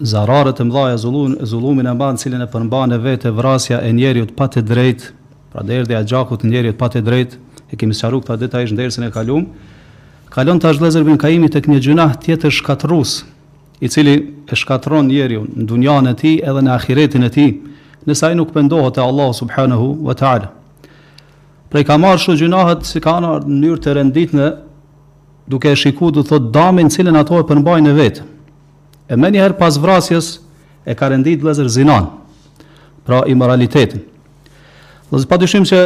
Zararët e mëdhaja, zullumin, zullumin e madh cilin e përmban në vete vrasja e njeriut pa te drejtë, pra derdhja e gjakut të njeriut pa te drejtë, e kemi sqaru këtë detajisht në dersin e kalum, kalon tash vëllezër Ibn Kaimi tek një gjynah tjetër shkatërrues, i cili e shkatërron njeriun në dunjanë e tij edhe në ahiretin e tij, nëse ai nuk pendohet te Allahu subhanahu wa taala. Pra i ka marrë shu gjynahët si kanë ardhur në mënyrë të renditshme Duke e shiku do të thotë damin cilën ato e përmbajnë në vete. E menjëherë pas vrasjes e ka rendit vëllezër zinan. Pra imoralitetin. Vëllezër padyshim që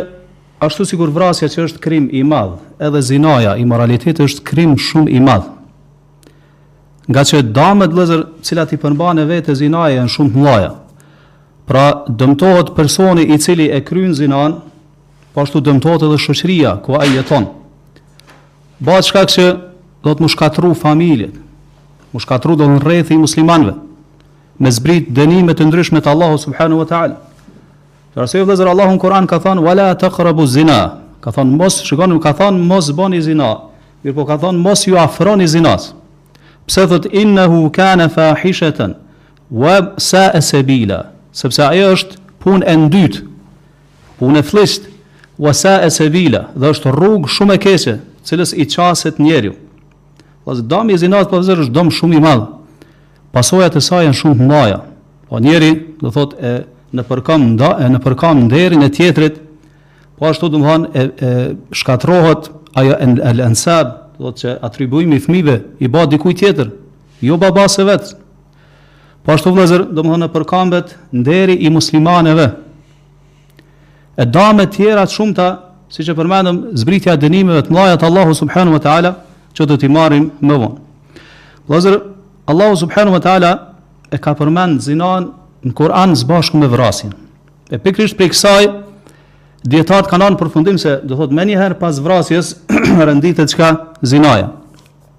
ashtu sikur vrasja që është krim i madh, edhe zinaja, imoraliteti është krim shumë i madh. Ngaqë damet vëllezër, cilat i përmban në vete zinaja janë shumë të mëdha. Pra dëmtohet personi i cili e kryen zinan, po ashtu dëmtohet edhe shoqëria ku ai jeton. Bahet shkak që do të thotë m'u shkatrru familjet, m'u shkatrru do të thotë rrethi i muslimanve, me zbrit dënime të ndryshme të Allahu subhanahu wa taala. Për atë arsye vëllezër Allahu në Kur'an ka thonë wala taqrabu zina. S'ka thonë mos, shikoni, s'ka thonë mos boni zina. Mirëpo ka thonë mos ju afroni zinas. Pse thot innahu kana fahishatan wa sa'a sabila? Sepse ajo është punë e ndytë. Punë e flliqt, wa sa'a sabila, dhe është rrugë shumë e keqe, cilës i qaset njeriu. Vëllezër dami i zinas vëllezër është dëm shumë i madh. Pasojat e saj janë shumë të mdhaja. Po njeri, do thotë e nëpërkamb nde, e nëpërkamb nderin e tjetrit, po ashtu domethanë e, e shkatërrohet ajo el, el ansab, do të thotë që atribuimi i fëmijëve i bahet dikujt tjetër, jo babës së vet. Po ashtu vëllezër, domethënë nëpërkambet nderi i muslimaneve. E dame tjera të shumta, siç e përmendëm, zbritja e dënimeve të mdhaja të Allahu subhanahu wa taala që do t'i marrim më vonë. Vëllezër, Allahu subhanahu wa taala e ka përmend zinan në Kur'an së bashku me vrasjen. E pikërisht prej kësaj dijetarët kanë ardh në përfundim se do thotë menjëherë pas vrasjes renditet çka zinaja.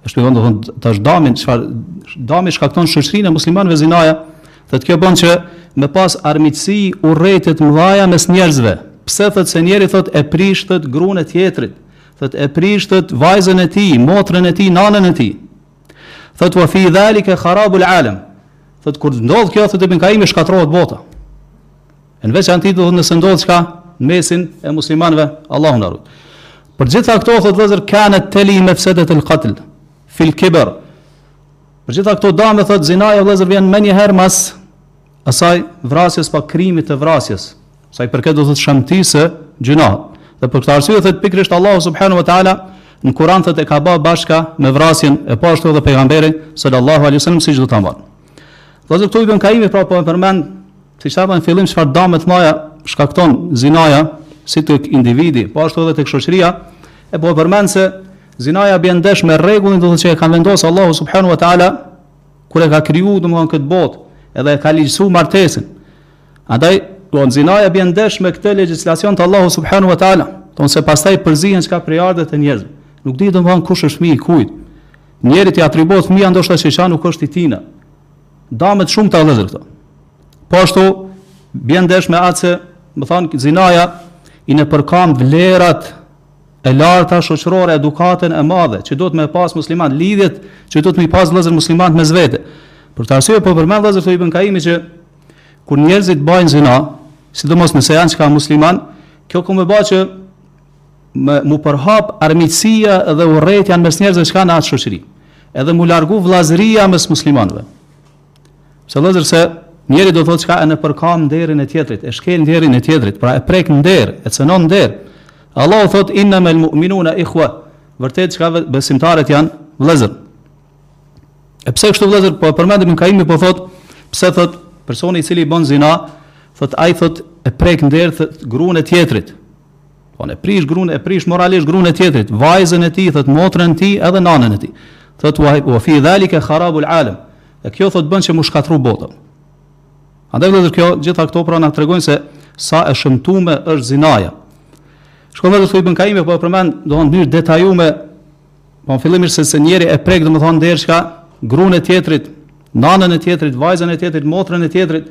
E shpjegon do të thotë tash damin çfarë dami shkakton n'shoqërinë e muslimanëve zinaja, thotë kjo bon që me pas armiqësi urrejtje të mëdha mes njerëzve. Pse thotë se njeri thotë e prish thotë gruan e tjetrit, thotë e prish thotë vajzën e tij, motrën e tij, nanën e tij. Thotë wa fi dhalika kharabul alam. Thotë kur ndodh kjo thotë ibn Kaimi shkatërrohet bota. Në veçanti do të thotë nëse ndodh çka në mesin e muslimanëve, Allahu na rujt. Për gjitha këto thotë vllazër kanet teli mefsedet el qatl fil kiber. Për gjitha këto dame thotë zinaja vllazër vjen menjëherë mas asaj vrasjes pra krimit të vrasjes. Sa i përket do thotë shëmtisë gjynah. Dhe për këtë arsye thotë pikërisht Allahu subhanahu wa taala në Kur'an thotë e ka bë bashkë me vrasjen e po ashtu edhe pejgamberi sallallahu alaihi wasallam siç do ta marrë. Vllazër këtu Ibn Kajimi, pra po e përmend, si që në fillim, çfarë dame të mdhaja shkakton zinaja, si tek individi, po ashtu edhe tek shoqëria, e po e përmend se zinaja bjen ndesh me rregullin domethanë që e kanë vendosë Allahu subhanu wa ta'ala, kur e ka kriju domethanë këtë botë, edhe e ka ligjësu martesën. Andaj, domethanë zinaja bjen ndesh me këtë legislacion të Allahu subhanu wa ta'ala, domethanë se pastaj përzihen çka prejardhjet e njerëzve. Nuk dihet domethanë kush është fmi i kujt. Njerit i atribuohet fëmija ndoshta që çka nuk është i tina. Dame të shumta vllazër këto. Po ashtu, bjen ndesh me atë se, domethanë, zinaja i nëpërkamb vlerat e larta shoqërore edukatën e madhe, që duhet me pas muslimani, lidhjet që duhet me pas vllazër muslimanët mes vete. Për këtë arsye, po përmend vllazër Ibn Kajimi që kur njerëzit bajnë zina, sidomos nëse janë çka musliman, kjo mun me ba që Mu përhap armiqësia dhe urrejtja në mes njerëzve çka në atë shoqëri. Edhe mu largu vllazëria mes muslimanëve. Pse vëllazër se njëri do thotë çka e nëpërkamb nderin e tjetrit, e shkel nderin e tjetrit, pra e prek n'nder, e cënon n'nder. Allahu thot inna mal mu'minuna ikhwa. Vërtet çka besimtarët janë vëllazër. E pse kështu vëllazër po përmend Ibn Kajimi po thot pse thot personi i cili bën zina thot ai thot e prek n'nder thot gruan e tjetrit. Po e prish grunë, e prish moralisht grunë e tjetrit, vajzën e tij, thotë motrën e tij, edhe nanën e tij. Thotë wa wa fi zalika kharabul alam. E kjo thotë bën që mu shkatrru bota. Andaj vëllazër kjo gjitha këto pra na tregojnë se sa e shëmtuar është zinaja. Shkoni vetë thoi Ibn Kaimi po e përmend, do të thotë n'mënyrë detajuar Po fillimisht se se njeri e prek, domethanë, n'nder çka, grunë e tjetrit, nanën e tjetrit, vajzën e tjetrit, motrën e tjetrit,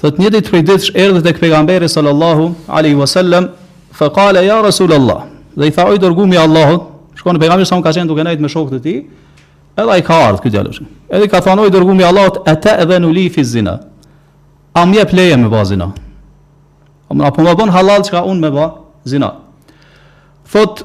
Thot një ditë prej ditësh erdhi tek pejgamberi sallallahu alaihi wasallam, fa qala ya rasul Allah. Dhe i tha o i dërgumi i Allahut, shkoni pejgamberi sa ka qenë duke nejt me shokët e tij. Edhe ai ka ardhur ky djalosh. Edhe i ka thënë o i dërgumi i Allahut, a te'dhenu li fi zina. A më jep leje me ba zina. A më apo më bën halal çka un me bë zina. Thot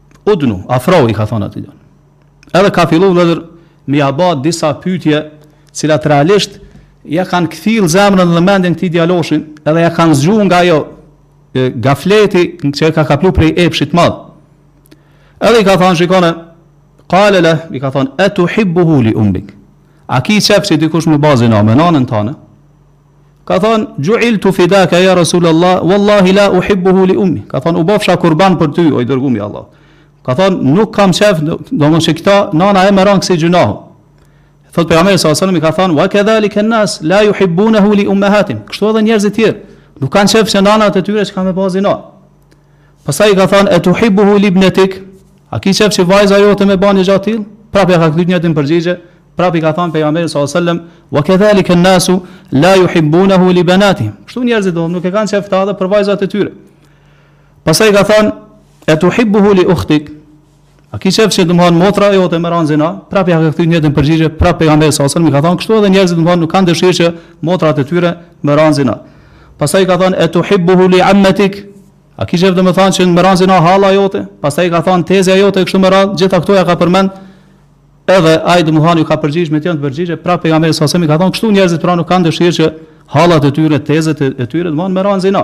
Udnu, afrohu i ka thonë atij. Edhe ka fillu vëllazër me ja ba disa pytje cilat realisht ja kanë kthjell zemrën dhe mendjen këtij djaloshit edhe ja kanë zgju nga ajo gafleti që e ka kaplu prej epshit madh. Edhe i ka thonë shikoni, kale leh, i ka thonë, e tuhibbuhu li ummik. A ki qef që dikush me ba zina me nanën tane? Ka thënë, Ju'iltu fidaka ya Rasulallah, wallahi la uhibbuhu li ummi. Ka thënë, u bëfsha kurban për ty, o i dërgum i Allahut. Ka thënë, nuk kam qef, domethënë se këta nana me ra n'kësi gjynahu. Thot pejgamberi sallallahu alajhi wasallam i ka thënë, "Wa kadhalika an-nas la yuhibbunahu li ummahatihim." Kështu edhe njerëzit tjerë nuk kanë qef që nanat e tyre çka me ba zina. Pastaj i ka thënë e tuhibbuhu libnetik, a ki qef që vajza jote me ba ni gja të tillë? Prapë ja ka kthy njëjtën përgjigje, prapë i ka thënë pejgamberi sallallahu alajhi wasallam, "Wa kadhalika an-nasu la yuhibbunahu li banatihim." Kështu njerëzit domthon nuk e kanë qef këta edhe për vajzat e tyre. Pastaj ka thënë e tuhibbuhu li ukhtik, A ki qef që domthon motra jote me ra n'zina, prapë ja ka kthy njëjtën përgjigje prapë pejgamberi sa selam i ka thënë kështu edhe njerëzit domthon nuk kanë dëshirë që motrat e tyre me ra n'zina. Pastaj i ka thënë e tuhibbuhu li ammatik. A ki qef domthon që me ra n'zina halla jote? Pastaj i ka thënë tezja jote kështu me radhë, gjitha këto ja ka përmend edhe ai domthon ju ka përgjigj me të njëjtën përgjigje prapë pejgamberi sa selam i ka thënë kështu njerëzit pra nuk kanë dëshirë që hallat e tyre, tezet e tyre domthon me ra n'zina.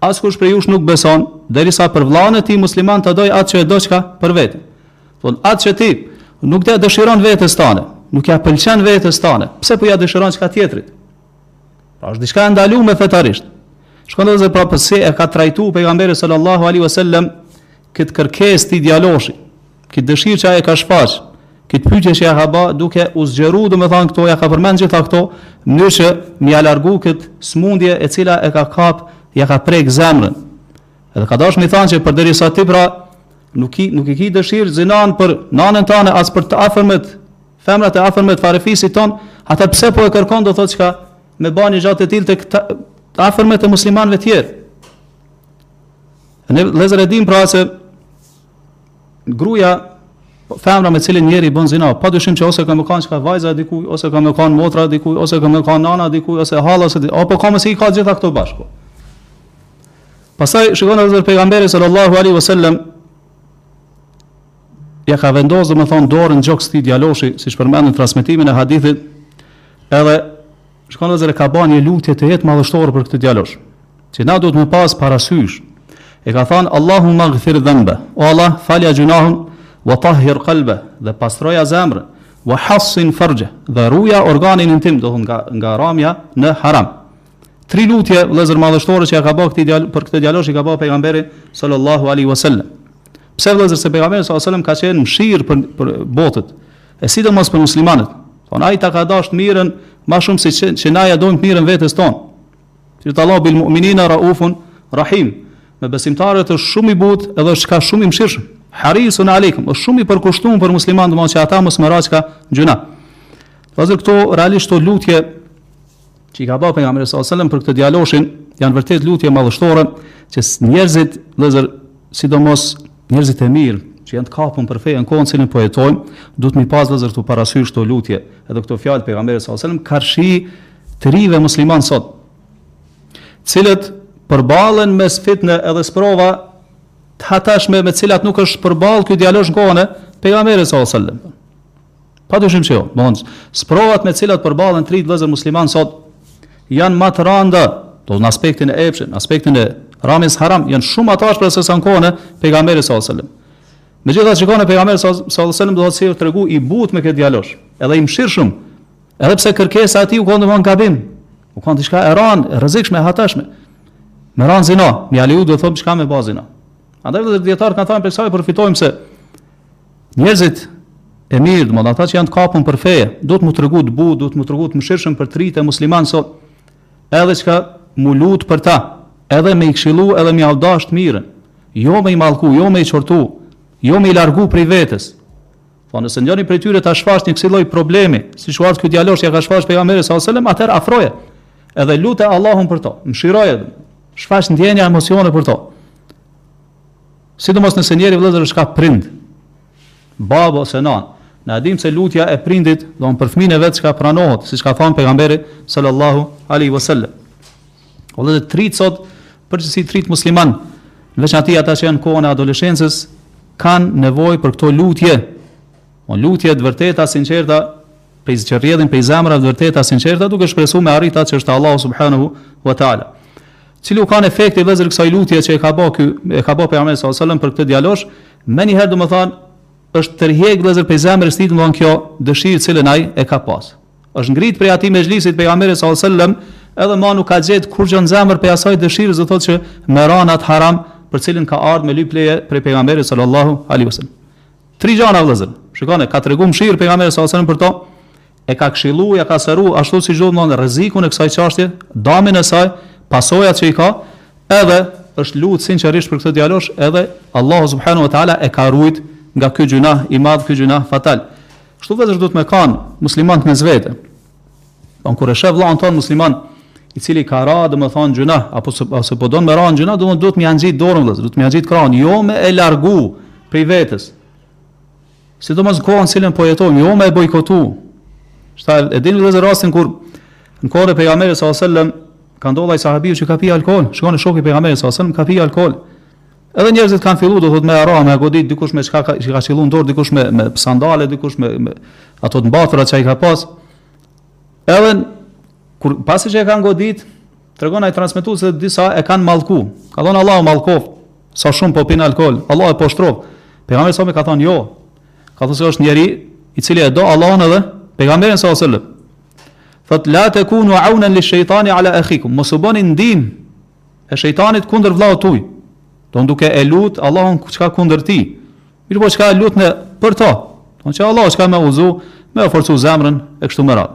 Askush prej jush nuk beson, derisa për vllan e tij musliman të dojë atë që e do çka për vete. Thonë, atë që ti nuk ia dëshiron vetes tane, nuk ia pëlqen vetes tane, pse po ia dëshiron çka tjetrit? Pra është diçka e ndaluar me fetarisht. Shikoni edhe pra se si e ka trajtuar pejgamberi sallallahu alaihi wasallam këtë kërkesë t'këtij djaloshi, këtë dëshirë që ai e ka shfaqë, këtë pyetje që ja ka ba, duke u zgjeru, domethanë këto, ja ka përmenë gjitha këto, n'mënyrë që me ia largu këtë smundje e cila e ka kapë, ja ka prekë zemrën. Edhe ka dashë me i thanë që përderisa ti pra, nuk i, nuk i ki dëshirë zinanë për nanën tane, as për të afërmet, femrat e afërmet farefisit tonë, atëherë pse po e kërkon do thotë çka me ba një gja të tillë te t'afërmet e muslimanve tjerë. Ne vëllezër e dimë pra se gruaja femra me cilën njeri bën zina, pa dyshim që ose ka me kanë çka vajza e dikujt, ose ka me kanë motra e dikujt, ose ka me kanë nana e dikujt, ose halla ose diku, apo ka mundësi i ka gjitha këto bashkë. Pastaj shikoni edhe pejgamberi sallallahu alaihi wasallam ja ka vendosur domethën dorën n'gjoks t'këtij djaloshi, siç përmendet n'transmetimin e hadithit, edhe Shikoni vëllazër e ka bë një lutje tejet madhështore për këtë djalosh. Që na duhet me pas parasysh. E ka thënë Allahumma ghfir dhanba. O Allah, falja gjunahun wa tahhir qalba dhe pastroja zemrën wa hassin farja dhe ruja organin intim do thon nga nga ramja në haram. Tri lutje vëllazër madhështore që ja ka bë këtë djalë për këtë djalosh i ka bë pejgamberi sallallahu alaihi wasallam. Pse vëllazër se pejgamberi sallallahu alaihi wasallam ka qenë mëshirë për për botët. E sidomos për muslimanët. Thonë ai ta ka dashur mirën më shumë se që, që na ja dojmë mirën vetes tonë. Siç thotë Allahu bil mu'minina raufun rahim. Me besimtarët është shumë i butë edhe është çka shumë i mëshirshëm. Harisun aleikum, është shumë i përkushtuar për muslimanët, domethënë që ata mos me ra çka n'gjunah. Pasi këto realisht këto lutje që i ka bërë pejgamberi sallallahu alajhi wasallam për këtë djaloshin janë vërtet lutje madhështore që njerëzit vëllezër sidomos njerëzit e mirë që janë të kapur për fenë kohën t'cilën po jetojmë duhet m'i pas vëllezër parasysh këto lutje edhe këto fjalë t'pejgamberit sallallahu alajhi wasallam karshi të rive musliman sot t'cilët përballen me fitne edhe sprova të hatashme me t'cilat nuk është përballë ky djalosh kohën e pejgamberit sallallahu alajhi wasallam Padyshim se jo. Domthonjë, sprovat me të cilat përballen t'rit vëllezër musliman sot janë më të rënda, do në aspektin e epshit, në aspektin e ramjes n'haram, janë shumë ma t'ashpër se sa në kohën e pejgamberit sallallahu alajhi wasallam. Megjithatë shikoni pejgamberi sallallahu alajhi wasallam do të thotë s'u tregu i butë me këtë djalosh, edhe i mëshirshëm. Edhe pse kërkesa e tij u kanë domethon gabim, u kanë diçka e rëndë, e rrezikshme, e hatashme. Me ra n'zina, m'ia leju do të thotë çka me ba zina. Andaj vetë dijetarët kanë thënë prej saj e përfitojmë se Njerëzit e mirë, do të thotë ata që janë të kapur për fe, duhet mu tregu të butë, duhet mu tregu të mëshirshëm për të ritë musliman sot. Edhe që m'u lut për ta, edhe me i këshillu, edhe me ia dasht t'mirën. Jo me i mallku, jo me i qortu, jo me i largu prej vetes. Po nëse njëri prej tyre ta shfaq një kësi lloj problemi, siç ka ardh ky djalosh ja ka shfaq pejgamberi sallallahu alajhi wasallam, atëherë afroje. Edhe lute Allahun për to. Mëshiroje. Shfaq ndjenja emocione për to. Sidomos nëse njëri vëllezër është si prind, babë ose nanë. Na e dimë se lutja e prindit, domethënë për fëmin e vet që pranohet, siç ka thënë pejgamberi sallallahu alaihi wasallam. O vëllezër t'rit sot, n'përgjithësi t'rit musliman, në veçanti ata që janë n'kohën e adoleshencës, kanë nevojë për këto lutje. O lutje të vërteta, t'sinqerta, prej që rrjedhin prej zemrave të vërteta, t'sinqerta, duke shpresuar me arrit at që është Allahu subhanahu wa taala. Cili u kanë efekti vëllezër i kësaj lutje që e ka ba ky, e ka ba pejgamberi sallallahu alajhi wasallam për këtë djalosh, menjëherë domethënë është tërhjek vëllezër prej zemrës s'tij domethënë kjo dëshirë t'cilën ai e ka pas. Është ngrit prej atij mexhlisit t'pejgamberit sallallahu alajhi wasallam, edhe ma nuk ka gjetë kurgjë në zemër prej asaj dëshirës do thotë që me ra n'at haram për t'cilin ka ardhur me lyp leje prej pejgamberit sallallahu alajhi wasallam. Tri gjëra vëllezër. Shikoni, ka treguar mëshirë pejgamberi sallallahu alajhi wasallam për to. e ka këshillu, ja ka sqaru ashtu siç duhet, domethënë rrezikun e kësaj çashtje, damin e saj, pasojat që i ka, edhe është lut sinqerisht për këtë djalosh, edhe Allahu subhanahu wa taala e ka ruajt nga ky gjynah i madh, ky gjynah fatal. Kështu vëllezër duhet me kanë muslimanët mes vete. Domethënë kur e shef vllahun tond musliman, i cili ka ra, do të thotë n'gjynah, apo se apo po don me ra n'gjynah, do të thotë duhet me ia ngjit dorën vëllezër, duhet me ia ngjit krahun, jo me e largu prej vetes. Sidomos kohën në cilën po jetojmë, jo më e bojkotu. Pastaj e dini vëllezër rastin kur në kohën e pejgamberit sallallahu alajhi wasallam ka ndodhur ai sahabiu që ka pi alkool, shoku i pejgamberit sallallahu alajhi wasallam ka pi alkool. Edhe njerëzit kanë filluar do thot me i ra, me godit, dikush me çka ka, çka ka qillu n'dorë, dikush me me sandale, dikush me, me ato të mbathura që ai ka pas. Edhe kur pasi që e kanë godit, Tregon ai transmetues se disa e kanë mallku. Ka thënë Allahu e mallkoft, sa shumë po pin alkool, Allahu e poshtroft. Pejgamberi sa selam ka thënë jo. Ka thënë se është njeri i cili e do Allahun edhe pejgamberin sa selam. Thot la tekunu aunen li shejtani ala akhikum. Mos u bëni ndim e shejtanit kundër vllaut tuaj. Domethënë duke e lut Allahun çka kundër ti. Mirë po çka lutni për to. Domethënë që Allahu çka me udhëzu, me forcu zemrën e kështu me radhë.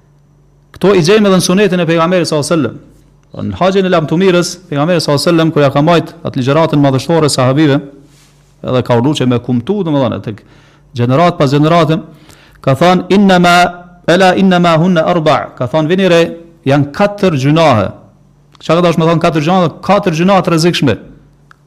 Këto i gjejmë edhe në sunetin e pejgamberit sallallahu alajhi wasallam. Po në haxhin e lamtumirës, pejgamberi sallallahu alajhi wasallam kur jau ka mbajt atë ligjëratën madhështore sahabëve, edhe ka urdhëruar me kumtu, domethënë tek gjenerat pas gjeneratën, ka thënë innema ela innema hunna arba, ka thënë vini re, janë katër gjynahe. Çka ka dashur të thotë katër gjynahe? Katër gjynahe të rrezikshme.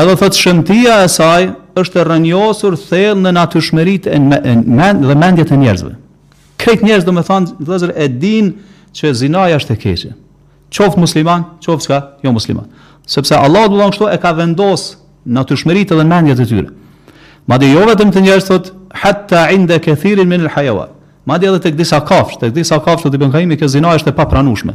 Edhe thotë shëmtia e saj është e rrënjosur thellë në natyrshmëritë e mend dhe mendjet e njerëzve. Krejt njerëzit domethënë, vëllezër e dinë që zinaja është e keqe. Qoftë musliman, qoftë çka, jo musliman. Sepse Allahu domethënë kështu e ka vendos në natyrshmëritë dhe mendjet e tyre. Madje jo vetëm te njerëzit thot, hatta inde këthirin minel hajevan. Madje edhe tek disa kafshë, tek disa kafshë thotë Ibn Kajimi, që zinaja është e papranushme.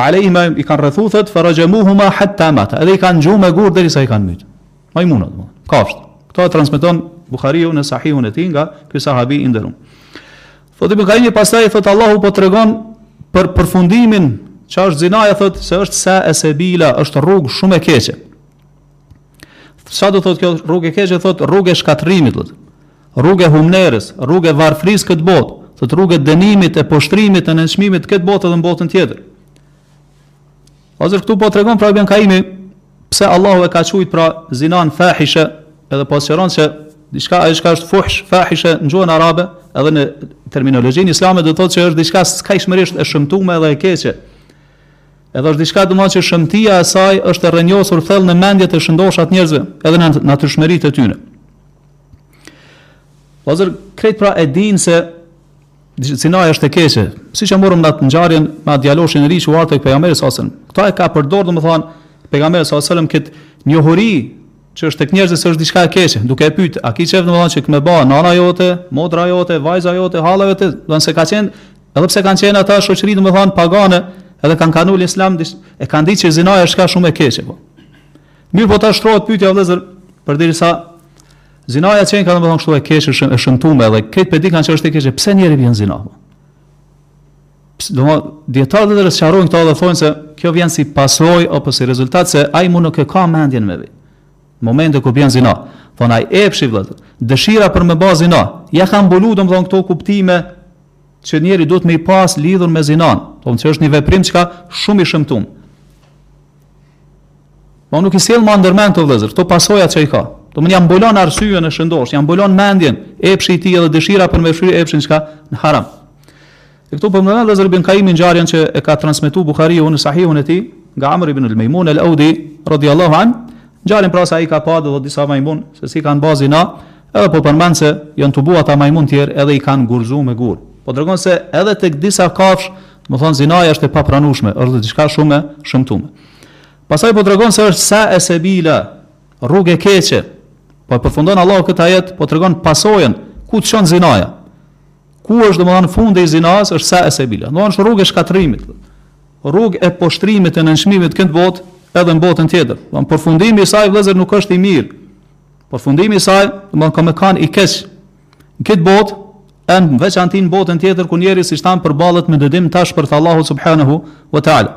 Alejhima i kanë rrethu thot faraxhamuhuma hatta mata. Edhe i kanë gju me gurë derisa i kanë myt. Majmunat, kafshë. Kto e transmeton Buhariu në Sahihun e tij nga ky sahabi i nderuar. Thotë Ibn Kajimi pastaj thotë Allahu po tregon për përfundimin çka është zinaja thotë se është sae sebila, është rrugë shumë e keqe. Çfarë do thotë kjo rrugë e keqe? Thotë rrugë e shkatërrimit, thotë. Rrugë e humnerës, rrugë e varfërisë këtë botë, thotë rrugë e dënimit, e poshtrimit, e nënçmimit këtë botë dhe në botën tjetër. Vëllezër këtu po tregon pra Ibn Kajimi pse Allahu e ka qujt pra zinan fahishe edhe po sqaron se diçka ajo që është fuhsh fahishe në gjuhën arabe edhe në terminologjinë islame do të thotë se është diçka skajshmërisht e shëmtuar edhe e keqe Edhe është diçka domethënë që shëmtia e saj është e rrënjosur thellë në mendjet e shëndosha të njerëzve, edhe në natyrshmëritë e tyre. Vëllezër krejt pra e dinë se zinaja është e keqe. Siç e morëm n'atë ngjarjen me atë djaloshin e ri që erdhi tek pejgamberi sa selam. Kta e ka përdorur domethënë pejgamberi sa selam kët njohuri që është tek njerëzit se është diçka e keqe, duke e pyet, a ki qef domethënë që me bë nana jote, motra jote, vajza jote, halla jote, domethënë se ka qenë Edhe pse kanë qenë ata shoqëri domethënë pagane, edhe kanë kanë para Islamit, e kanë ditë që zinaja është diçka shumë e keqe po. Mirë po tash shtrohet pyetja vëllazër, përderisa zinaja qenka domethënë kështu e keqe shëm, e shëmtuar edhe këta po e dikan që është e keqe, pse njeri bjen n'zina? Po? Domethënë dijetarët e sqarojnë këta dhe thonë se kjo vjen si pasojë apo si rezultat se ai më nuk e ka mendjen me veti. Momentin kur bën zina, thonë ai epshi vëllazër, dëshira për me ba zina, ia kanë mbuluar domethënë këto kuptime që njeri duhet me i pas lidhur me zinan, domethënë që është një veprim çka shumë i shëmtum. Po nuk i sjell më ndërmend vëllazër, këto pasoja që i ka. Domethënë ia mbulon arsyen e shëndoshë, ia mbulon mendjen, epshi i tij edhe dëshira për me fry epshin që ka në haram. E këtu përmend vëllazër Ibn Kajimi ngjarjen që e ka transmitu Bukhari në Sahihun e tij, nga Amr ibn al-Mejmun el-Audi, radiallahu anhu, ngjarjen pra se i ka pa edhe disa majmun, se si kanë ba zina, Edhe po përmend se janë tubu ata majmun tjerë edhe i kanë gurzu me gurë. Po tregon se edhe tek disa kafshë, domethënë zinaja është e papranueshme, është diçka shumë e shëmtuar. Pastaj po tregon se është sa e sebila, rrugë e keqe. Po përfundon Allahu këtë ajet, po tregon pasojën ku të çon zinaja. Ku është domethënë fundi i zinas është sa e sebila. Domethënë është rrugë e shkatrimit. Rrugë e poshtrimit e nënçmimit këtë botë edhe në botën tjetër. Domethënë përfundimi i saj vëllazër nuk është i mirë. Përfundimi i saj, domethënë ka me kanë i keq. Në këtë botë, e në veçanti n'botën tjetër ku njeri siç thamë përballet me dënim t'ashpër t'Allahut subhanahu wa taala.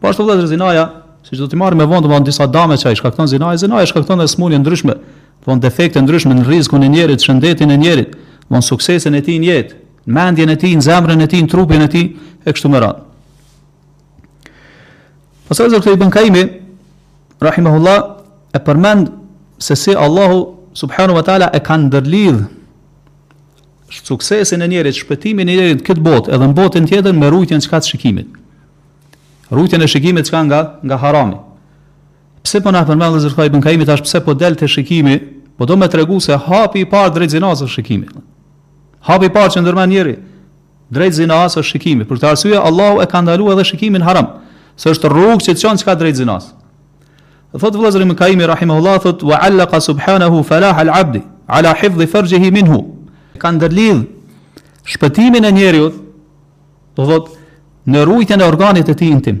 Po ashtu vëllazër zinaja, siç do të marrim më vonë domethënë disa dame që i shkakton zinaja, zinaja shkakton edhe smundje t'ndryshme, domethënë defekte t'ndryshme në rizkun e njerit, shëndetin e njerit, domethënë suksesin e tij në jetë, mendjen e tij, zemrën e tij, trupin e tij e kështu me radhë. Pastaj vëllazër Ibn Kajimi, Rahimahullah, e përmend se si Allahu subhanahu wa ta'ala e ka ndërlidh suksesin e njerit, shpëtimin e njerit këtë botë edhe në botën tjetër me rujtjen çka të shikimit. Rujtjen e shikimit çka nga, nga harami. Pse po na përmend vëllazër Ibn Kajimi tash pse po del te shikimi, po do me tregu se hapi i parë drejt zinasë është shikimi. Hapi i parë që ndërmerr njeri, Drejt zinasë është shikimi. Për këtë arsye Allahu e ka ndaluar edhe shikimin haram, se është rrugë që çon çka drejt zinasë. Dhe thotë vëllazër Ibn Kaimi rahimahullah thotë wa allaqa subhanahu falah al-abd ala hifdh farjihi minhu. Ka ndërlidh shpëtimin e njeriut, do thotë në rujtjen e organit të tij intim.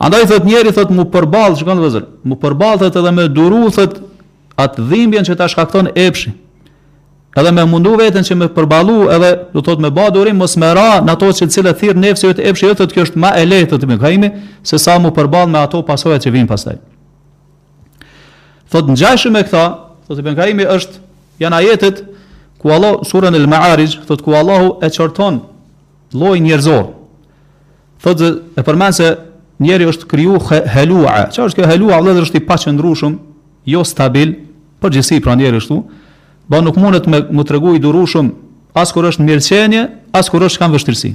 Andaj thot njeri thot mu përball, shikoni vëllezër, mu përball thot edhe me duru thot atë dhimbjen që ta shkakton epshi. Edhe me mundu veten që me e përballu edhe do thot me bë durim mos me ra në ato që të thirr nefsi yt epshi yt thot kjo është më e lehtë thot ibn Kaimi se sa mu përball me ato pasoja që vijnë pastaj. Thot ngjashëm me këtë, thot ibn Kaimi është janë ajetet ku Allahu n'surën El-Ma'arij thot ku Allahu e çorton llojin njerëzor. Thotë dhe e përmend se njeriu është kriju helua. Çfarë është kjo helua? Vëllazër është i paqëndrueshëm, jo stabil, n'përgjithësi pra njeriu ashtu. Pra nuk mundet me u tregu i durushëm as kur është në mirëqenje, as kur është çka, në vështirësi.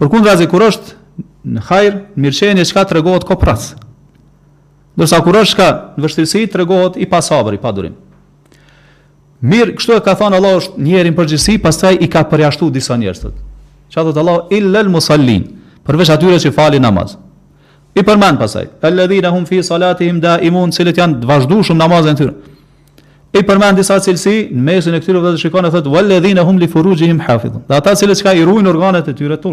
Përkundrazi kur është në hajr, në mirëqenje çka, tregohet koprrac. Ndërsa kur është çka, në vështirësi, tregohet i pasabër, i padurim. Mirë, kështu e ka thënë Allahu është njeriu në përgjithësi, pastaj i ka përjashtuar disa njerëz. Çfarë thotë Allahu? Illa al-musallin, përveç atyre që falin namaz. I përmend pastaj, alladhina hum fi salatihim daimun, të cilët janë të vazhdueshëm në namazin e tyre. I përmend disa cilësi në mesin e këtyre vëllezër shikoni e thotë walladhina hum li furujihim hafidhun. Dhe ata të cilët që i ruajnë organet e tyre të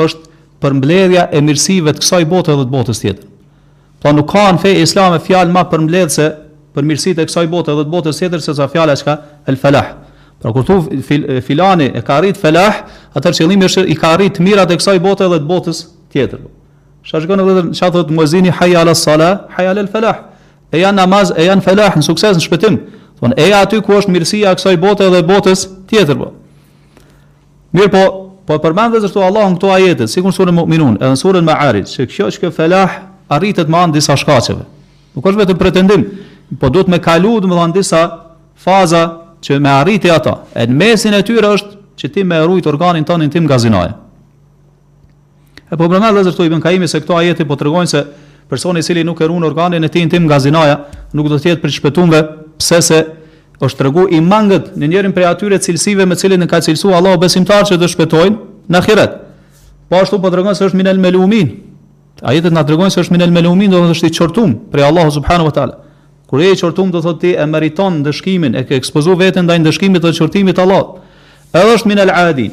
Është përmbledhja e mirësive të kësaj bote dhe të botës tjetër. Pra nuk ka në fenë islame fjalë më përmbledhëse për mirësitë e kësaj bote dhe të botës tjetër se sa fjala çka el falah. Pra kur thu fi, filani e ka arrit falah, atëherë qëllimi është i ka arrit të mirat e kësaj bote dhe të botës tjetër. Ja shikoni edhe çka thot muezini hay ala sala, hay ala el falah. Eja në namaz, eja në falah në sukses në shpëtim. Domethënë eja aty ku është mirësia e kësaj bote dhe botës tjetër. Po. Mirëpo, po e përmend edhe këtu Allahu në këto ajete, sikur në surën Mu'minun, edhe në surën Ma'arij, që kjo, që kjo felah arritet me anë të disa shkaqeve. Nuk është vetëm pretendim, po duhet me kalu, domethënë disa faza që me arriti ata. E në mesin e tyre është që ti me rujt organin tënd intim nga zinaja. E po përmend edhe këtu Ibn Kaimi se këto ajete po tregojnë se personi i cili nuk e ruan organin e tij intim nga zinaja, nuk do të jetë prej të shpëtuarve, pse se është tregu i mangët në njërën prej atyre cilësive me të cilën i ka cilësuar Allahu besimtarët që do shpëtojnë në ahiret. Po ashtu po tregon se është minel melumin. Ajetet na tregojnë se është minel melumin, do të thotë është i çortum prej Allahu subhanahu wa taala. Kur je i çortum do thotë ti e meriton ndëshkimin, e ke ekspozuar veten ndaj ndëshkimit të çortimit të Allahut. Edhe është minel adin.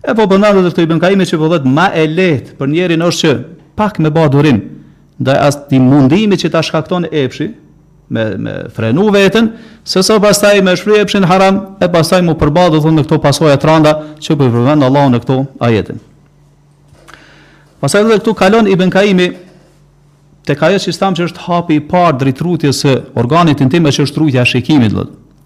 E po përmend edhe këtu Ibn Kaimi që po thotë më e lehtë për njerin është që pak me bë durim ndaj atij mundimi që ta shkakton epshi me me frenu veten, se sa pastaj me shfry epshin në haram e pastaj mu përball domethënë me këto pasoja të rënda që po përmend Allahu në këto ajete. Pastaj edhe këtu kalon Ibn Kaimi te ajeti që e ka thënë që është hapi i parë drejt ruajtjes së organit intim që është ruajtja e shikimit, do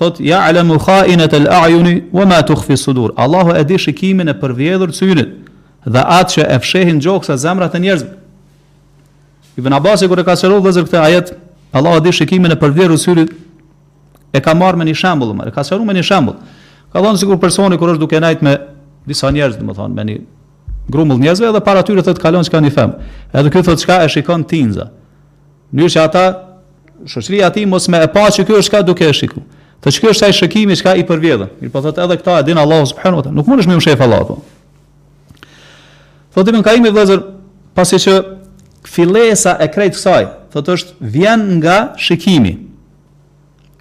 Thot jalamu khainet al a'yuni wa ma tukhfi sudur. Allahu e di shikimin e përvjedhur të synit dhe atë që e fshehin gjoksat, zemrat e njerëzve. Ibn Abbas kur e ka sqaruar vllezër këtë ajet, Allahu e di shikimin e përvjedhur të synit e ka marrë me një shembull, e ka sqaruar me një shembull. Ka thënë sikur personi kur është duke nejt me disa njerëz, domethënë me një grumbull njerëzve edhe para tyre thotë kalon çka një femën. Edhe ky thotë çka e shikon tinza. Mënyrë që ata shoqëria e tij mos me e pa që ky është çka duke e shikuar. Thot çka, ky është ai shikimi çka i përvjedhur. Mirëpo thotë edhe këta e din Allahu subhanahu wa taala. Nuk mundesh me u mshef Allahut. Po. Thotë Ibn Kaimi vëllezër, pasi që fillesa e krejt kësaj, thotë është vjen nga shikimi.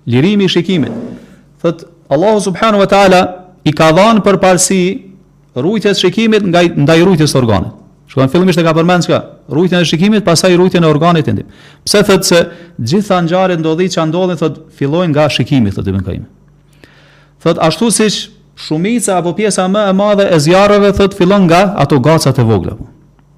Lirimi i shikimit. Thot Allahu subhanahu wa taala i ka dhanë përparësi rujtjes së shikimit nga ndaj rujtjes së organit. Shkon fillimisht e ka përmend çka? Rujtjen e shikimit, pastaj rujtjen e organit intim. Pse thot se gjitha ngjarjet ndodhi që ndodhin thot fillojnë nga shikimi thot Ibn Kaimi. Thot ashtu siç shumica apo pjesa më e madhe e zjarreve thot fillon nga ato gacat e vogla.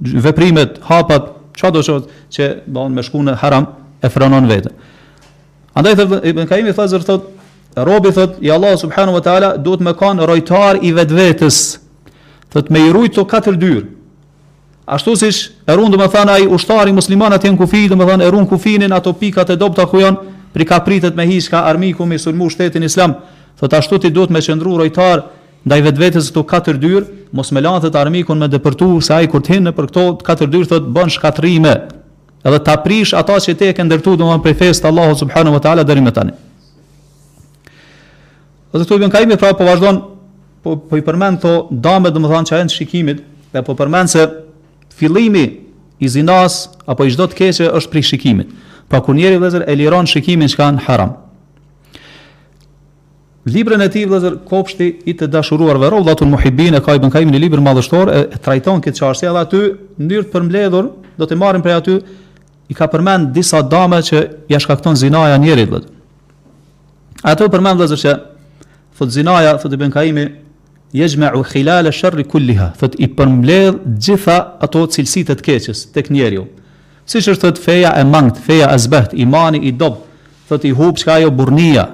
veprimet, hapat, çfarë do të thotë që don me shku në haram e frenon veten. Andaj thotë Ibn Kaimi vllezër thotë robi thot i Allahut subhanahu wa taala duhet me kanë rojtar i vetvetes. Thot me i rujt kto katër dyer. Ashtu siç e run domethënë ai ushtari musliman atje në kufi, domethënë e run kufinin ato pikat e dobta ku janë prej kah pritet me hi çka armiku me sulmu shtetin islam. Thot ashtu ti duhet me qëndru rojtar Ndaj vetvetes te këto katër dyer, mos me lan thot armikun me depërtu se ai kur të hin nëpër këto katër dyer thot bën shkatërrime edhe ta prish ata që ti e ke ndërtu domethën prej fesë të Allahut subhanahu wa taala deri më tani. Dhe këtu Ibn Kaimi pra po vazhdon po po i përmend kto dame domethën që janë të shikimit dhe po përmend se fillimi i zinas apo i çdo të keqe është prej shikimit. Pra kur njeri vllezër e liron shikimin kah harami. Librin e tij vëllezër Kopshti i të dashuruarve Rawdatul Muhibbin e ka Ibn Kaimi një libër madhështor e, e trajton këtë çështje edhe aty në mënyrë të përmbledhur do të marrim prej aty i ka përmend disa dame që ja shkakton zinaja njerit vëllezër. Aty përmend vëllezër që thot zinaja thot Ibn Kaimi yajma'u khilal ash-sharr kulliha thot i përmbledh gjitha ato cilësitë e të keqes tek njeriu. Siç është thotë feja e mangët, feja e zbehtë, imani i dobët, thotë i hup çka ajo burrnia,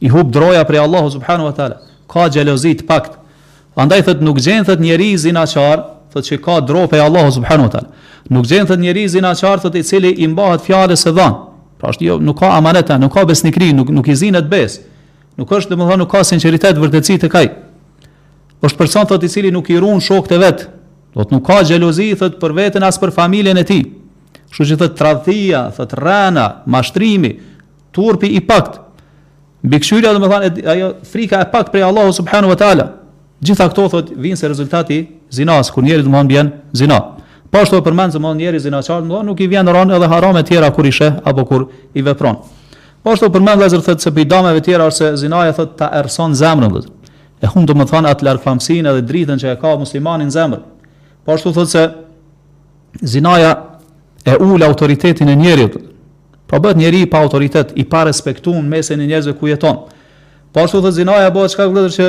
i hup droja prej Allahut subhanu wa taala, ka xhelozi të paktë. Andaj thotë nuk gjen thotë njeri zinaçar, thotë që ka dro prej Allahut subhanu wa taala. Nuk gjen thotë njeri zinaçar thotë i cili i mbahet fjalës së dhanë. Pra është jo, nuk ka amanet, nuk ka besnikëri, nuk nuk i zinet besë. Nuk është domethënë nuk ka sinqeritet vërtetësi tek ai. Është person thotë i cili nuk i ruan shokët e vet, Thotë nuk ka xhelozi thotë për veten as për familjen e tij. Kështu që thotë tradhtia, thotë rrena, mashtrimi, turpi i paktë. Mbikëqyrja domethënë ajo frika e paktë prej Allahu subhanahu wa taala. Gjitha këto thotë vijnë si rezultat i zinasë kur njeri domethënë bën zina. Po ashtu përmend se domethënë njeri zinaçar nuk i vjen rëndë edhe haramet e tjera kur i sheh apo kur i vepron. Po ashtu përmend vllezër thotë se prej dameve të tjera është se zinaja thotë ta errëson zemrën. Dhe. E humb domethënë atë largpamësinë edhe dritën që e ka muslimani në zemër. Po ashtu thotë se zinaja e ul autoritetin e njerit. Pra bëhet njeri pa autoritet, i parespektuar në mesin e njerëzve ku jeton. Po ashtu thotë zinaja bëhet shkak vëllezër që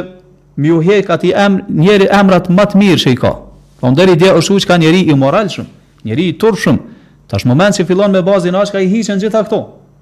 me iu hjek atij em, njeri emrat më të mirë që i ka. Po deri dje është çka njeri i moralshëm, njeri i turpshëm. Tash moment që fillon me ba zina çka i hiqen gjitha këto.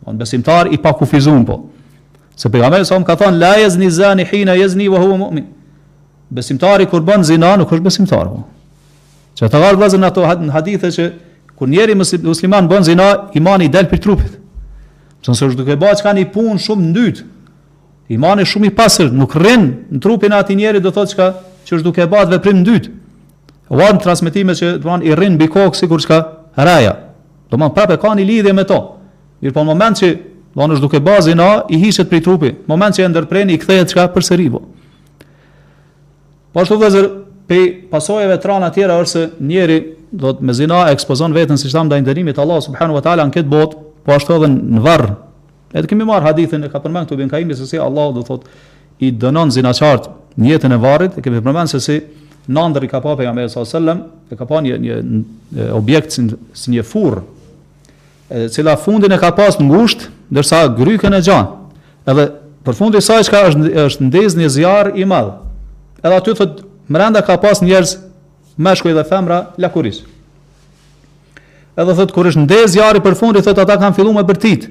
Domethënë besimtar i pakufizum po. Se pejgamberi s.a.s. ka thënë la yazni zani hina yazni wa huwa mu'min. Besimtari kur bën zina nuk është besimtar. Po. Çka thonë vllezër në ato hadithe që kur njeri musliman bën zina, imani del prej trupit. Pse, se është duke bërë çka një punë shumë të ndytë. Imani shumë i pastër, nuk rrin në trupin e atij njeri do thotë çka që është duke bërë veprim të ndytë. Ka në transmetime që domethënë i rrin mbi kokë sikur çka reja. Domthon prap e ka ni lidhje me to. Mirpo në moment që domthon është duke ba zina, i hiqet prej trupi. Në moment që e ndërpren i kthehet çka përsëri po. Po ashtu vllezër, prej pasojave të randa tjera është se njeri do të me zina e ekspozon veten siç thamë ndaj dënimit të Allahut subhanahu wa taala në këtë botë, po ashtu edhe në varr Edhe kemi marrë hadithin e ka përmend këtu Ibn Kajimi se si Allahu do thotë i dënon zinaçarët në jetën e varrit, e kemi përmend se si n'andërr i ka pa pejgamberi s.a.s. e ka pa një, një objekt si, si një furrë, e cila fundin e ka pas të ngushtë, ndërsa grykën e gjanë. Edhe përfundi saj çka është, është ndez një zjarr i madh. Edhe aty thot, mrenda ka pas njerëz Meshkuj dhe femra lakuriq. Edhe thot kur është ndez zjarri përfundi thot ata kanë filluar me bërtit.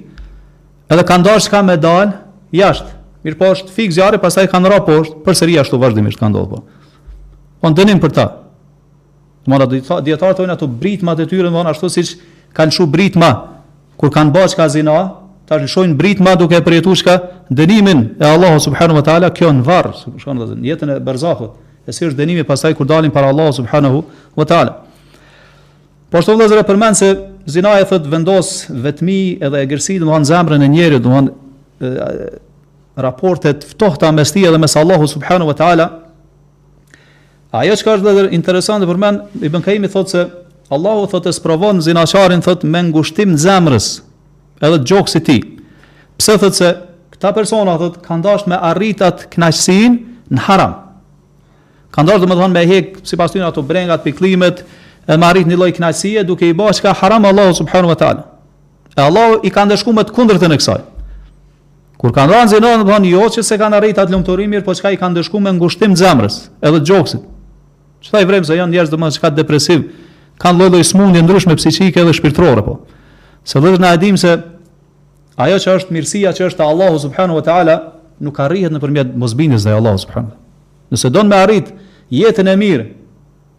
Edhe kanë dashur çka me dal jashtë. Mirëpo është fik zjarri pastaj kanë ra poshtë, përsëri ashtu vazhdimisht ka ndodhur. Po, dënim për ta. Domethënë dijetarët thonë ato britmat e tyre, domthonë ashtu siç kanë lshu britma. Kur kanë ba çka zina, tash lëshojnë britma duke e përjetu çka dënimin e Allahu subhanu wa ta'ala, kjo në varr, çka domethënë, në jetën e berzahut, e si është dënimi pastaj kur dalin para Allahu subhanu wa ta'ala. Po ashtu vëllezër e përmend se zinaja thot vendos vetmi edhe egërsi, domthonë në zemrën e njerit, domthonë raporte të ftohta mes tij edhe mes Allahu subhanahu wa taala, Ajo çka është vëllazër interesante përmend, Ibn Kaimi thotë se Allahu thotë e sprovon zinaçarin thotë me ngushtim të zemrës, edhe të gjoksit të tij. Pse thotë se këta persona thotë kanë dashur me arrit at kënaqësinë në haram. Kanë dashur domethënë me hek sipas tyre ato brengat, pikllimet, e me arrit një lloj kënaqësie duke bërë çka bën haram Allahu subhanahu wa taala. E Allahu i ka ndëshkuar me të kundërtën e kësaj. Kur kanë bërë zinanë, domethënë jo që s'e kanë arritë atë lumturi, mirëpo çka i ka ndëshkuar me ngushtim zemrës, edhe gjoksit. Shpesh i vrejmë se janë njerëz domethënë çka depresiv, kanë lloj-lloj smundje ndryshme psiqike edhe shpirtërore po. Se vetë na e dimë se ajo që është mirësia që është te Allahu subhanahu wa taala nuk arrihet nëpërmjet mosbindjes ndaj Allahu subhanahu. Nëse don me arrit jetën e mirë,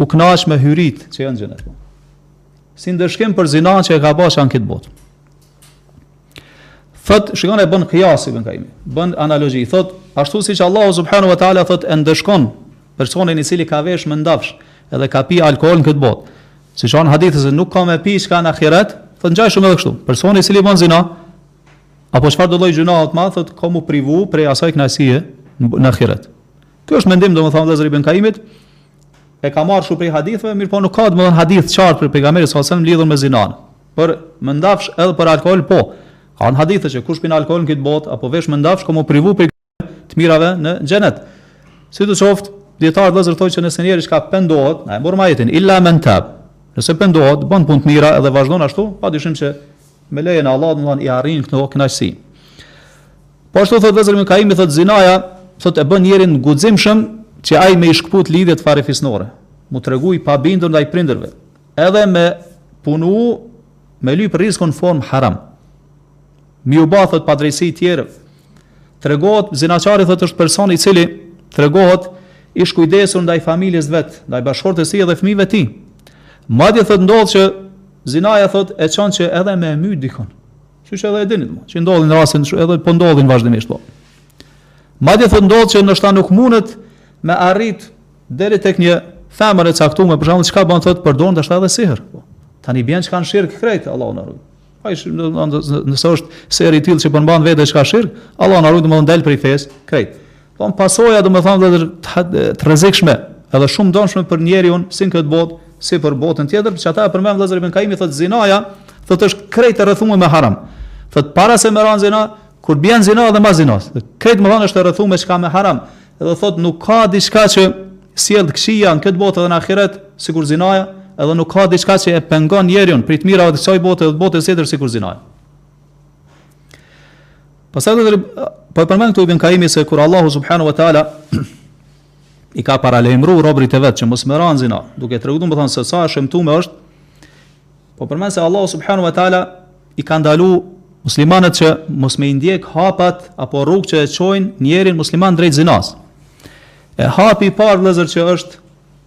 U kënaq me hyrit që janë xhenet. Si ndëshkim për zinan që e ka bërë në kit botë. Thot, shikon e bën kjas ibn Kaimi. Bën analogji, thot, ashtu siç Allahu subhanahu wa taala thot e ndëshkon personin i cili ka vesh mëndafsh, edhe ka pi alkool në këtë botë. Siç janë hadithet se nuk ka me pi çka në ahiret, thot ngjashëm edhe kështu. Personi i cili bën zina, apo çfarëdo lloj gjynah të madh, thot ka mu privu prej asaj kënaqësie në ahiret. Kjo është mendim domethënë vëllazër i ibn Kaimit, E ka marrë shumë prej haditheve, mirëpo nuk ka domethënë hadith të qartë prej pejgamberit sallallahu alajhi wasallam lidhur me zinan. Për mëndafsh edhe për alkool po. Ka në hadithe që kush pin alkool në këtë botë apo vesh mëndafsh ka mu privu prej të mirave në xhenet. Sidoqoftë, dijetarët vëllazër thonë që nëse njeri çka pendohet, na e morëm ajetin illa men tab. Nëse pendohet, bën punë të mira edhe vazhdon ashtu, padyshim që Me lejen e Allahut, domethënë i arrin këto kënaqësi. Po ashtu thotë vëllazër ibn Kaimi thotë zinaja, thotë e bën njerin guximshëm që ai me i shkput lidhjet farefisnore, mu tregu i pabindur ndaj prindërve, edhe me punu me lyp rrizkun n'form haram. Me iu ba thot padrejsi të tjerve. Tregohet zinaçari thot është person i cili tregohet i shkujdesur ndaj familjes vet, ndaj bashkëshortes së tij dhe fëmijëve të tij. Madje thot ndodh që Zinaja thotë e çon që edhe me e myt dikun. Kështu që edhe e dini domethënë, që ndodhin raste ndryshme, edhe po ndodhin vazhdimisht po. Madje thotë ndodh që ndoshta nuk mundet me arrit deri tek një femër e caktuar, për shembull, çka bën thotë përdor ndoshta edhe sihr. Po. Tani bjen në çka në shirk krejt Allahu na rujt. Ai nëse është sihri i tillë që përmban n'vete çka shirk, Allahu na rujt domethënë dal prej fesë krejt. Po janë pasoja domethënë edhe të rrezikshme, edhe shumë të dëmshme për njeriun, si në këtë botë, si për botën tjetër, qata e përmend vëllazër ibn Kaimi thotë zinaja, thotë është krejt e rrethuar me haram. Thotë para se me ra n'zina, kur bjen n'zina dhe mas zinas. Krejt domethënë është e rrethuar me çka me haram. Edhe thotë nuk ka diçka që sjell të këqija në këtë botë dhe në ahiret, sikur zinaja, edhe nuk ka diçka që e pengon njeriun prej të mirave të kësaj bote dhe botës tjetër sikur zinaja. Pastaj po e përmend këtu Ibn Kaimi se kur Allahu subhanahu wa taala i ka paralajmëru robrit e vet që mos me ra n'zina, duke tregu domethënë se sa e shëmtume është, po përmend se Allahu subhanahu wa taala i ka ndalu muslimanët që mos me i ndjek hapat apo rrugë që e çojnë njerin musliman drejt zinas. E hapi i parë vëllazër që është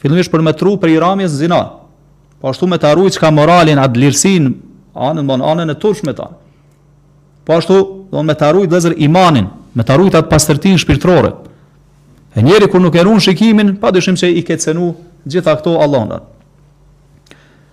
Fillimisht për me t'ru prej ramjes n'zina, po ashtu me ta rujt çka moralin, atë dlirësinë, anën, bon, anën e turpshme tane. Po ashtu, me ta rujt vllezër imanin, me ta rujt atë pastërtinë shpirtërore. E njeri kur nuk e run shikimin, pa dyshim që i ke cenu gjitha këto Allahu na rujt.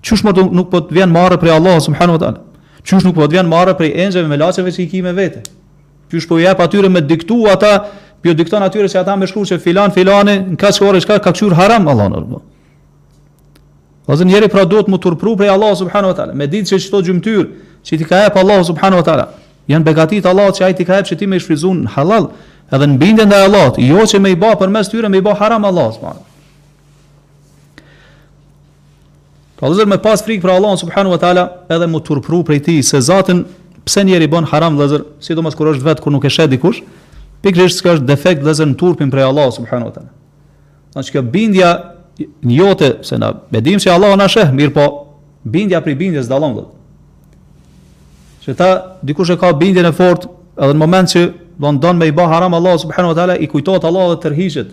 Qysh më nuk po të vjen marre prej Allahut subhanahu wa taala? Qysh nuk po të vjen marre prej engjëjve melaqeve që i ki me vete? Qysh po i jep atyre me diktu ata, po ju dikton atyre që ata me shkru se filan filani, në kaq orë çka ka kqyr haram Allahu na rujt. Ose njeri pra duhet m'u turpru prej Allahut subhanahu wa taala, me ditë se qëto gjymtyrë që t'i ka jep Allahu subhanahu wa taala, janë begatitë e Allahut që ai t'i ka jep që ti me i shfrytzu n'hallall, edhe në bindje ndaj Allahut, jo që me i bë përmes tyre me i bë haram Allahut subhanahu Pra vllezër me pas frikë prej Allahut subhanu wa ta'ala edhe m'u turpru prej tij se zaten pse njeri bon haram vllezër sidomos kur është vetë kur nuk e sheh dikush pikërisht se ka defekt vllezër në turpin prej Allahut subhanu wa ta'ala në që kjo bindja jote se na e dim që Allahu na sheh mirëpo bindja prej bindjes dallon qeshtu dikush e ka bindjen e fort edhe në moment që don don me i ba haram Allahut subhanu wa ta'ala i kujtohet Allahu dhe tërhiqet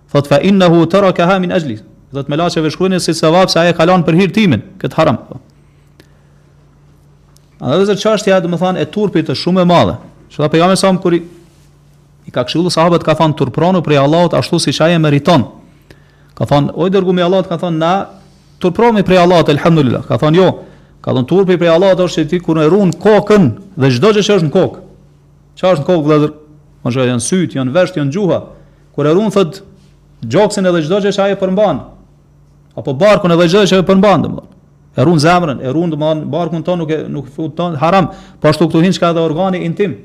Thot fa innahu tarakaha min ajli. Thot melaqeve shkruani si sevap se ai e ka lënë për hir temin, kët haram. A vllezër çështja domethonë e turpit është shumë e madhe. Qeshtu pejgamberi kur i, i ka këshillu sahabët ka thonë turpronu prej Allahut ashtu siç ai e meriton. Kanë thonë o i dërgumi i Allahut kanë thonë na turprohemi prej Allahut elhamdulillah. Ka thonë jo. Ka thonë turpi prej Allahut është ti kur e ruan kokën dhe çdo gjë që është në kokë. Çfarë është në kokë vëllazër? Mos janë sytë, janë veshët, janë gjuha. Kur e run thot gjoksin edhe çdo gjë që ai e përmban. Apo barkun edhe çdo gjë që e përmban domthon. E run zemrën, e run domthon barkun tond nuk e nuk fut n'to haram, po ashtu këtu hin çka edhe organi intim.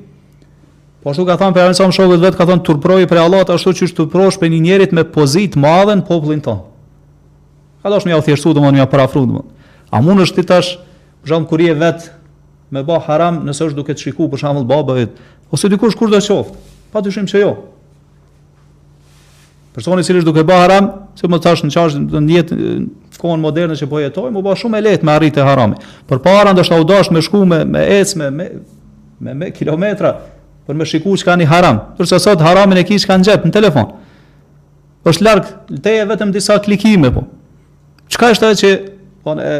Po ashtu ka thënë pejgamberi alejhi selam shokut t'vet ka thënë turprohu prej Allahut ashtu siç turprohesh prej një njerit me pozitë t'madhe në popullin tond. Ka dash me ia thjeshtu domthon me ia përafru domthon. A mundesh ti tash për shkak kur je vet me bë haram nëse është duke të shikuar për shembull baba yt ose dikush kushdo qoftë. Pa dyshim se jo. Personi i cili është duke ba haram, se ma tash n'çast po jetojmë në kohën moderne që po jetojmë, u ba shumë e lehtë me arrit te harami. Përpara ndoshta u dash me shku me me ec me me me, me kilometra për me shiku çka ka haram. Kurse sot haramin e ki çka n'xhep në telefon. Është larg teje vetëm disa klikime po. Çka është ajo që po e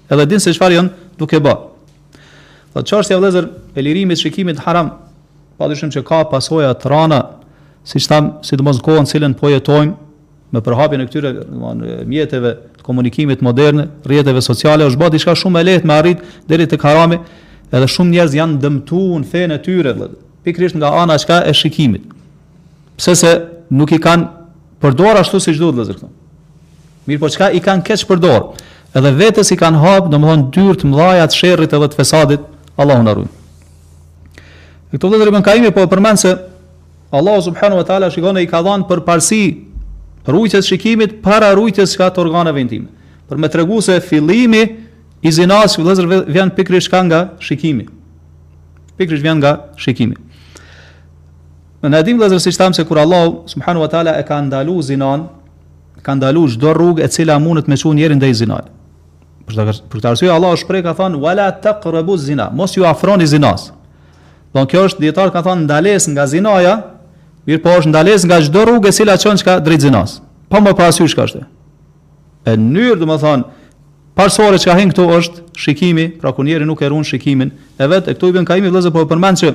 Edhe din se çfarë janë duke ba. Dhe çështja vëllezër e lirimit të shikimit haram, padyshim që ka pasoja të rana, siç thamë, sidomos në kohën cilën po jetojmë, me përhapjen e këtyre domthonë mjeteve të komunikimit moderne, rrjeteve sociale është ba diçka shumë e lehtë me arrit deri tek harami, edhe shumë njerëz janë dëmtu në fenë e tyre, pikërisht nga ana çka e shikimit. Sepse nuk i kanë përdor ashtu siç duhet vëllezër këto. Mirëpo çka i kanë keqpërdor? Edhe vetes i kanë hap, domethënë dyer të mëdha të sherrit edhe të fesadit, Allahu na ruajt. Këtu vëllezër ibn Kaimi po përmend se Allahu subhanahu wa taala shikon e i ka dhënë përparësi rujtjes shikimit para rujtjes çka të organeve intime. Për me tregu se fillimi i zinas vëllezër vjen pikërisht nga shikimi. Pikërisht vjen nga shikimi. Ne, na e dimë vëllezër siç thamë se kur Allahu subhanahu wa ta'ala e ka ndalu zinan, ka ndalu çdo rrug e cila mundet me çu njerin drejt zinas. Për këtë arsye Allahu shprehet ka thonë, wala takrabu zina, mos ju afroni zinas. Don kjo është dijetarët kanë thonë ndales nga zinaja, mirëpo është ndales nga çdo rrugë e cila çon çka drejt zinas. Pa marrë parasysh çka është. E mënyrë, domethonë, parësore çka hyn këtu është shikimi, pra kur njeri nuk e run shikimin e vet, e këtu ibn Kaimi, vëllezër po e përmend se,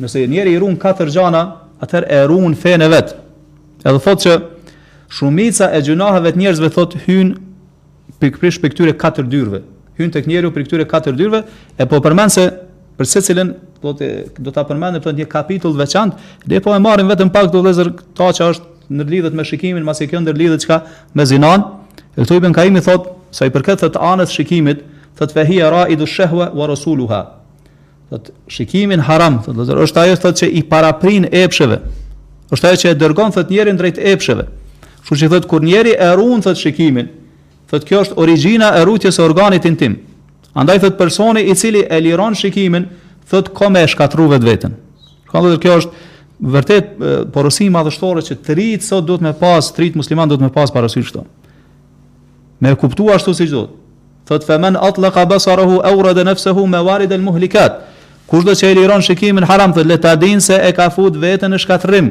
nëse njeri i run katër gjana, atëherë e run fenë e vet. Edhe thotë se, shumica e gjynaheve të njerëzve thotë hyjnë pikërisht prej këtyre katër dyrve. Hyjnë tek njeri prej këtyre katër dyrve, e po përmend se Për secilin do të do ta përmendë për një kapitull të veçantë, dhe po e marrim vetëm pak do vëllezër këta që është ndërlidhet me shikimin, masi kjo ndërlidhet çka me zinan, e këtu ibn Kaimi thot, sa i përket thot anës shikimit, thot fehije raidu shehve wa rasuluha, thot shikimi haram, thot vëllezër, është ajo thot që i paraprin epsheve, është ajo që e dërgon thot njerin drejt epsheve, kështu që thot kur njeri e run thot shikimin, Thotë kjo është origjina e rujtjes së organit intim. Andaj thotë personi i cili e liron shikimin, thotë ka me e shkatrru vetveten. Shkatrru kjo është vërtet porosi madhështore që të rinjtë sot duhet me pas, të rinjtë musliman duhet me pas parasysh këto. Me e kuptu ashtu siç duhet. Thot fe men atleka besarahu eurade nefsehu mevarid el muhlikat. Kushdo që e liron shikimin haram, thot le ta din se e ka fut veten në shkatërrim.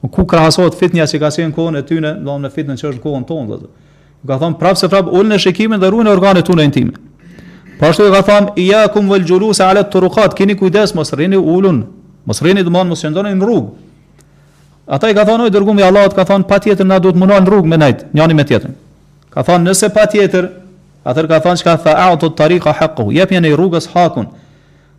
Në ku krahasohet fitnja që ka qenë në kohën e tyre, do me fitnen që është në kohën tonë, dhe ju ka thonë prapë se prapë uleni shikimin dhe rujni organet tuja intime. Po ashtu ju ka thonë, ijjakum vel xhuluse alet turukat, kini kujdes, mos rrini ulun, mos rrini domethonë, mos qëndoni në rrugë. Ata i kanë thonë, o i dërgumi Allahut, kanë thonë, patjetër na duhet domethonë në rrugë me nejt, njani me tjetrin. Ka thonë, nëse patjetër, atëherë ka thonë, çka tha, atu tarika hakahu, jepjani rrugës hakun,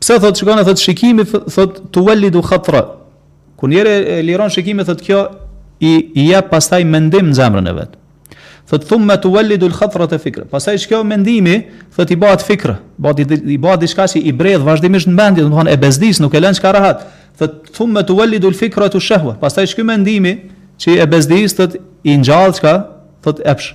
Pse thot shikimi thot shikimi thot tuwallidu khatra. Kur njëri e liron shikimin thot kjo i jep pastaj mendim në zemrën e vet. Thot thumma tuwallidu al khatratu fikra. Pastaj kjo mendimi thot i bëhet fikra, bëhet i, i bëhet diçka që i bredh vazhdimisht në mendje, domethënë e bezdis, nuk e lën çka rahat. Thot thumma tuwallidu al fikratu shahwa. Pastaj ky mendimi që e bezdis thot i ngjall çka thot epsh.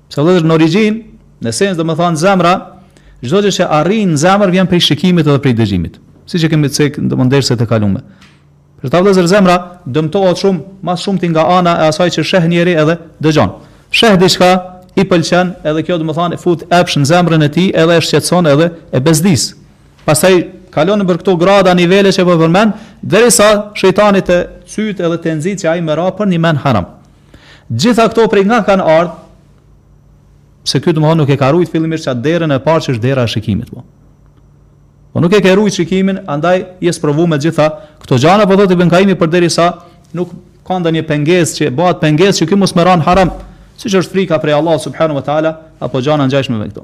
Pse vëllazër në origjinë, në esenc domethënë zemra, çdo gjë që arrin në zemër vjen prej shikimit edhe prej dëgjimit. Siç e kemi cek në derse të kaluara. Për ata vëllazër zemra dëmtohet shumë, më shumti nga ana e asaj që sheh njëri edhe dëgjon. Sheh diçka, i pëlqen, edhe kjo domethënë fut epsh në zemrën e tij, edhe e shqetëson edhe e bezdis. Pastaj kalon nëpër këto grada nivele që po përmend, derisa shejtani të cyt edhe të nxit që ai me ra përnjëmen n'haram. Gjitha këto prej nga kanë ardhë, pse ky domethënë nuk e ka rujtë fillimisht atë derën e parë që është dera e shikimit. Po. Po nuk e ka rujt shikimin, andaj është sprovu me gjitha këto gjana, po thot Ibn Kajimi përderisa nuk ka ndonjë penges që bëhet penges që ky mos me ra në haram, siç është frika prej Allahut subhanahu wa ta'ala, apo gjana të ngjashme me këto.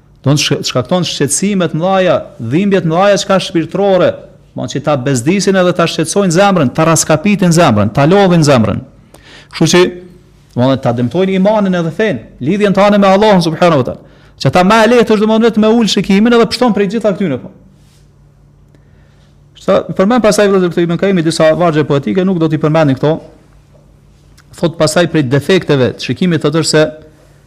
Domethënë shkakton shqetësime të mëdha, dhimbje të mëdha çka shpirtërore, domethënë që ta bezdisin edhe ta shqetësojnë zemrën, ta raskapitin zemrën, ta lodhin zemrën. Kështu që domethënë ta dëmtojnë imanin edhe fen, lidhjen tande me Allahun subhanahu wa taala. Për ata më e lehtë është domethënë me ul shikimin edhe pshton prej gjitha këtyre po. Pasaj përmend pasaj vëllazër këtu Ibn Kajimi disa vargje poetike nuk do t'i përmendin këto. Thot pasaj prej defekteve të shikimit thotë se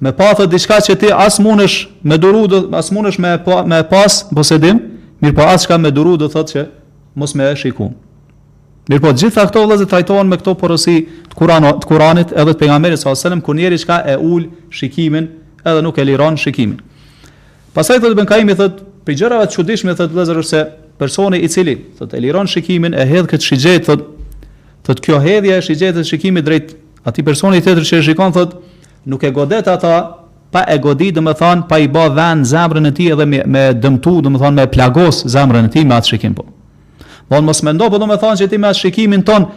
Me pa thot diçka që ti as mundesh me duru, do as mundesh me pa, me pas n'posedim, mirëpo as çka me duru do thot që mos me e shikun. Mirëpo gjitha këto vëllezër trajtohen me këto porosi të Kuranit, të Kuranit edhe të pejgamberit sallallahu alajhi wasallam kur njëri çka e ul shikimin edhe nuk e liron shikimin. Pastaj thotë Ibn Kajimi thotë prej gjërave të çuditshme thotë vëllezër se personi i cili thotë e liron shikimin e hedh këtë shigjet thotë thotë kjo hedhja e shigjetës të shikimit drejt atij personi tjetër që e shikon thotë Nuk e godet ata pa e godit domethan pa i ba ven zemrën e tij edhe me me dëmtu domethan me plagos zemrën e tij me atë shikim po domethan mos mendo po domethan që ti me atë shikimin tond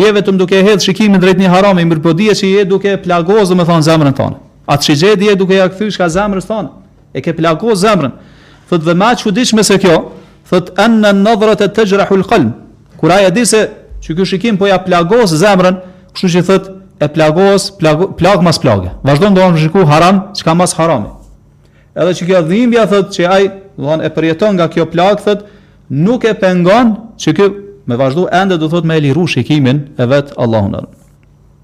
je vetëm duke e hedh shikimin drejt një harami mirëpo dije që je duke plagos domethan zemrën tonde atë shigjet ti je duke ja kthy çka zemrës tonde E ke plagos zemrën. Thot dhe më e çuditshme se kjo, thot anna an-nadhrata tajrahu al-qalb. Kur ai e di se që ky shikim po ja plagos zemrën, kështu që thot e plagos, plag, plag mas plage. Vazhdon të shiku haram, çka mas harami. Edhe që kjo dhimbja thot që ai, do e përjeton nga kjo plag thot, nuk e pengon që ky me vazhdu ende do thot me liru shikimin e vet Allahun.